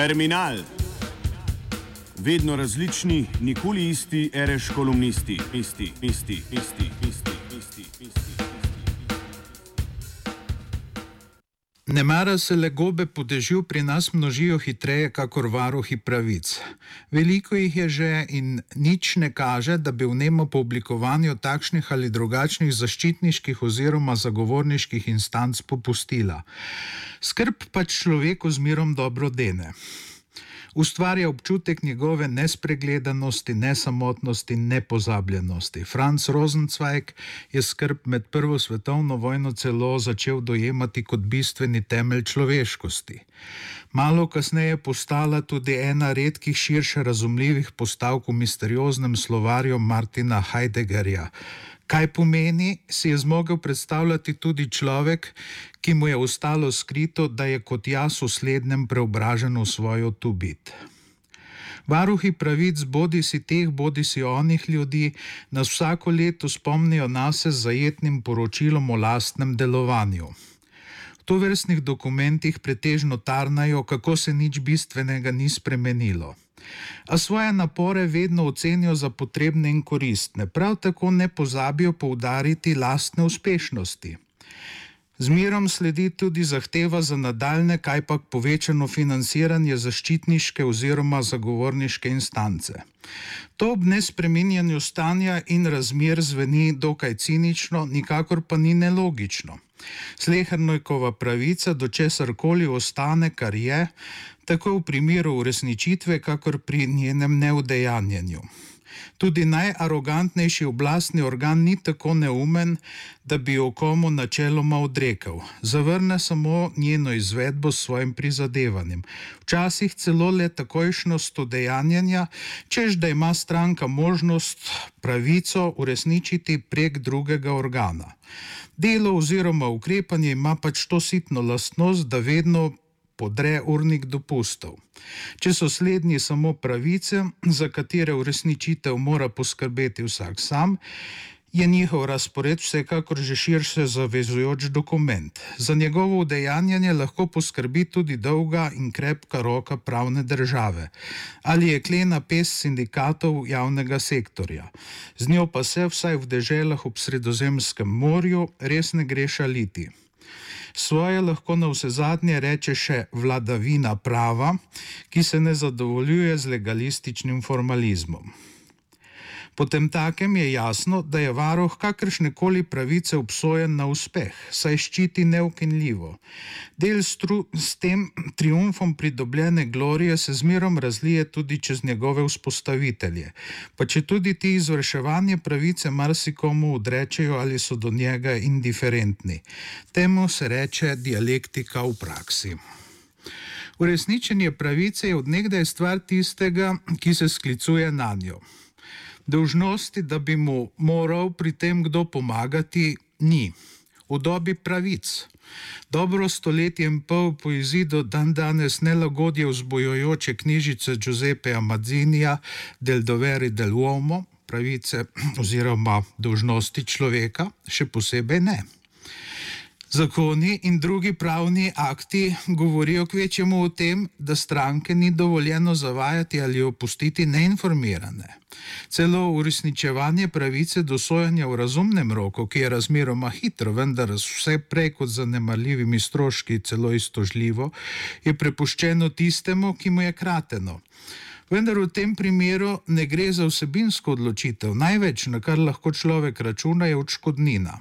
Terminal. Vedno različni, nikoli isti, reš kolumnisti, isti, isti, isti, isti, isti, isti. Ne mara se le gobe po dežju pri nas množijo hitreje, kakor varuhi pravic. Veliko jih je že in nič ne kaže, da bi v nemo po oblikovanju takšnih ali drugačnih zaščitniških oziroma zagovorniških instanc popustila. Skrb pač človeku z mirom dobro dene ustvarja občutek njegove nespregledanosti, nesamotnosti in nepozabljenosti. Franz Rosenzweig je skrb med Prvo svetovno vojno celo začel dojemati kot bistveni temelj človeškosti. Malo kasneje je postala tudi ena redkih širše razumljivih postavk v misterioznem slovarju Martina Heideggerja. Kaj pomeni, si je zmogel predstavljati tudi človek, ki mu je ostalo skrito, da je kot jaz v slednjem preobražen v svojo tubit. Varuhi pravic, bodi si teh, bodi si onih ljudi, nas vsako leto spomnijo nas z zajetnim poročilom o lastnem delovanju. V to vrstnih dokumentih pretežno tarnajo, kako se nič bistvenega ni spremenilo a svoje napore vedno ocenijo za potrebne in koristne. Prav tako ne pozabijo poudariti lastne uspešnosti. Zmirom sledi tudi zahteva za nadaljne, kajpak povečano financiranje zaščitniške oziroma zagovorniške instance. To ob nespreminjanju stanja in razmer zveni dokaj cinično, nikakor pa ni nelogično. Slehrnojkova pravica do česar koli ostane, kar je, tako v primeru uresničitve, kakor pri njenem neudejanjenju. Tudi najarogantnejši oblastni organ ni tako neumen, da bi jo komu načeloma odrekel. Zavrne samo njeno izvedbo s svojim prizadevanjem. Včasih celo le takojšnost udejanjanja, čež da ima stranka možnost pravico uresničiti prek drugega organa. Delo oziroma ukrepanje ima pač to sitno lastnost, da vedno podre urnik dopustov. Če so slednji samo pravice, za katere uresničitev mora poskrbeti vsak sam, je njihov razpored vsekakor že širše zavezujoč dokument. Za njegovo udejanjanje lahko poskrbi tudi dolga in krepka roka pravne države ali je klena pes sindikatov javnega sektorja. Z njo pa se vsaj v deželah ob Sredozemskem morju res ne gre šaliti. Svoje lahko na vse zadnje reče še vladavina prava, ki se ne zadovoljuje z legalističnim formalizmom. Potem takem je jasno, da je varoh kakršne koli pravice obsojen na uspeh, saj ščiti neukinljivo. Del stru, s tem triumfom pridobljene glorije se zmerom razlije tudi čez njegove vzpostavitelje, pa če tudi ti izvrševanje pravice marsikomu odrečejo ali so do njega indiferentni. Temu se reče dialektika v praksi. Uresničenje pravice je odnegdaj stvar tistega, ki se sklicuje na njo. Dolžnosti, da bi mu moral pri tem kdo pomagati, ni. V dobi pravic. Dobro stoletje in pol po izidu dan danes nelagodje vzbojojoče knjižice Giuseppe Amazzinija del doveri del uomo, pravice oziroma dolžnosti človeka, še posebej ne. Zakoni in drugi pravni akti govorijo kvečemu o tem, da stranke ni dovoljeno zavajati ali opustiti neinformirane. Celo uresničevanje pravice do sojanja v razumnem roku, ki je razmeroma hitro, vendar vse prej kot zanemarljivimi stroški celo istožljivo, je prepuščeno tistemu, ki mu je krateno. Vendar v tem primeru ne gre za vsebinsko odločitev. Največ, na kar lahko človek računa, je odškodnina.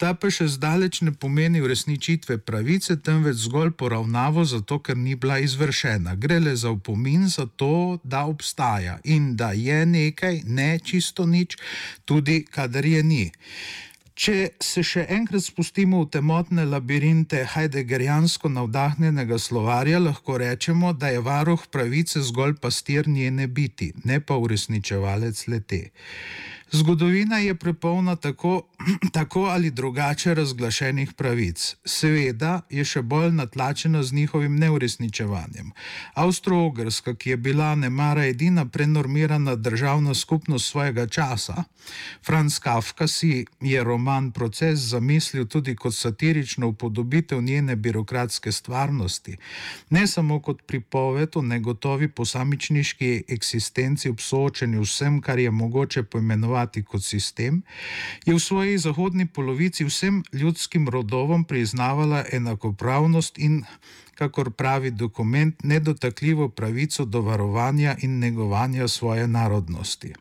Ta pa še zdaleč ne pomeni uresničitve pravice, temveč zgolj poravnavo, zato ker ni bila izvršena. Gre le za upomin za to, da obstaja in da je nekaj, ne čisto nič, tudi kadar je ni. Če se še enkrat spustimo v temotne labirinte Heideggerjansko navdahnjenega slovarja, lahko rečemo, da je varuh pravice zgolj pastir njene biti, ne pa uresničevalec lete. Zgodovina je prepolna tako, tako ali drugače razglašenih pravic. Seveda je še bolj natlačena z njihovim neuresničevanjem. Avstro-Ogrska, ki je bila nemara edina prenormirana državna skupnost svojega časa, Franz Kafka si je roman Proces zamislil tudi kot satirično upodobitev njene birokratske stvarnosti, ne samo kot pripoved o negotovi posamičniški eksistenci ob soočenju vsem, kar je mogoče poimenovati delovati kot sistem, je v svoji zahodni polovici vsem ljudskim rodovom priznavala enakopravnost in kakor pravi dokument, nedotakljivo pravico do varovanja in negovanja svoje narodnosti.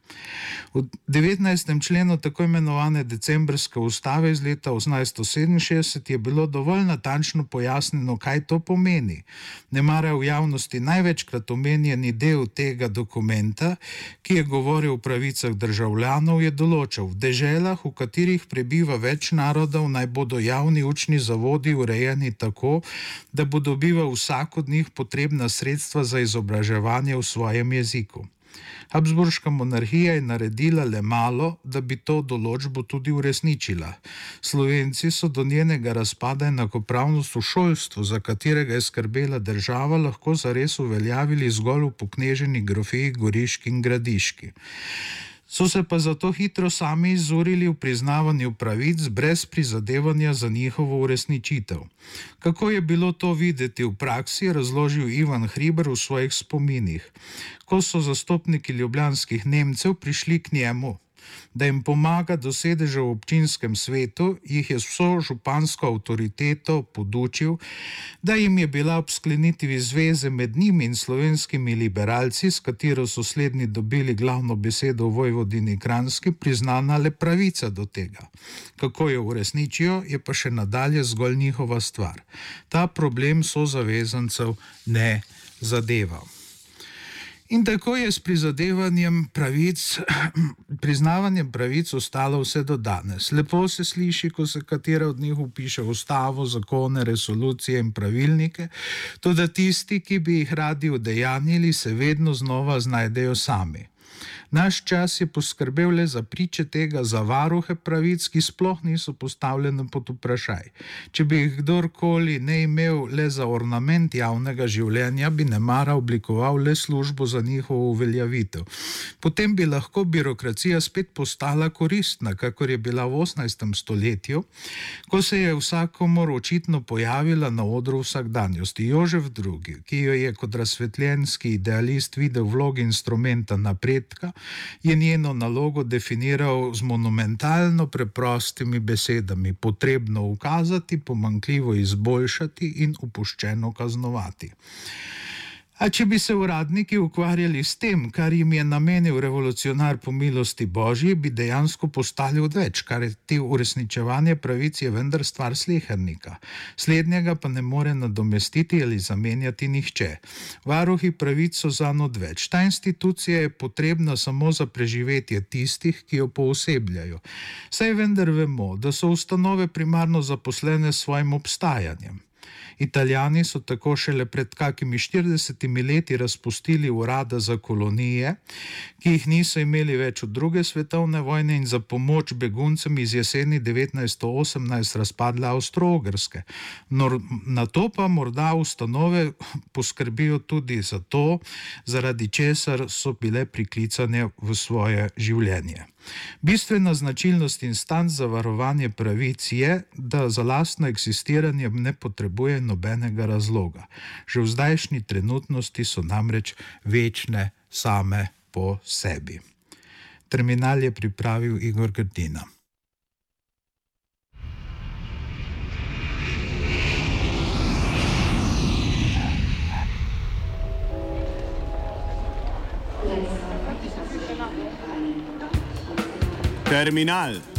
V 19. členu tako imenovane decembrske ustave iz leta 1867 je bilo dovolj natančno pojasnjeno, kaj to pomeni. Ne mara v javnosti največkrat omenjeni del tega dokumenta, ki je govoril o pravicah državljanov, je določal, v deželah, v katerih prebiva več narodov, naj bodo javni učni zavodi urejeni tako, da bodo bili dobiva vsak od njih potrebna sredstva za izobraževanje v svojem jeziku. Habsburška monarhija je naredila le malo, da bi to določbo tudi uresničila. Slovenci so do njenega razpada enakopravnost v šolstvu, za katerega je skrbela država, lahko zares uveljavili zgolj v pokneženi grofiji Goriški in Gradiški so se pa zato hitro sami izurili v priznavanju pravic brez prizadevanja za njihovo uresničitev. Kako je bilo to videti v praksi, je razložil Ivan Hriber v svojih spominih. Ko so zastopniki ljubljanskih Nemcev prišli k njemu, da jim pomaga do sedeža v občinskem svetu, jih je vso župansko avtoriteto podučil, da jim je bila ob sklenitvi zveze med njimi in slovenskimi liberalci, s katero so slednji dobili glavno besedo v Vojvodini Kranski, priznana le pravica do tega. Kako jo uresničijo, je pa še nadalje zgolj njihova stvar. Ta problem so zavezancev ne zadeva. In tako je s prizadevanjem pravic, priznavanjem pravic ostalo vse do danes. Lepo se sliši, ko se katera od njih upiše v ustavo, zakone, resolucije in pravilnike, tudi tisti, ki bi jih radi udejanjili, se vedno znova znajdejo sami. Naš čas je poskrbel le za priče tega, za varuhe pravic, ki sploh niso postavljene pod vprašaj. Če bi jih kdorkoli ne imel le za ornament javnega življenja, bi ne mara oblikoval le službo za njihovo uveljavitev. Potem bi lahko birokracija spet postala koristna, kakor je bila v 18. stoletju, ko se je vsakomor očitno pojavila na odru vsakdanjosti. Jožef II., ki jo je kot razsvetljenski idealist videl vlogi instrumenta napredka, je njeno nalogo definiral z monumentalno preprostimi besedami: potrebno ukazati, pomankljivo izboljšati in upuščeno kaznovati. A če bi se uradniki ukvarjali s tem, kar jim je namenil revolucionar po milosti Božji, bi dejansko postali odveč, kar je ti uresničevanje pravic je vendar stvar slehernika. Slednjega pa ne more nadomestiti ali zamenjati nihče. Varuhi pravic so za odveč. Ta institucija je potrebna samo za preživetje tistih, ki jo poosebljajo. Saj vendar vemo, da so ustanove primarno zaposlene s svojim obstajanjem. Italijani so tako šele pred kakimi 40 leti razpustili urada za kolonije, ki jih niso imeli več od druge svetovne vojne in za pomoč beguncem iz jeseni 1918 razpadle Avstro-Ogrske. Na to pa morda ustanove poskrbijo tudi za to, zaradi česar so bile priklicane v svoje življenje. Bistvena značilnost instanc za varovanje pravic je, da za lastno eksistiranje ne potrebuje nobenega razloga. Že v zdajšnji trenutnosti so namreč večne same po sebi. Terminal je pripravil Igor Grdina. Terminal.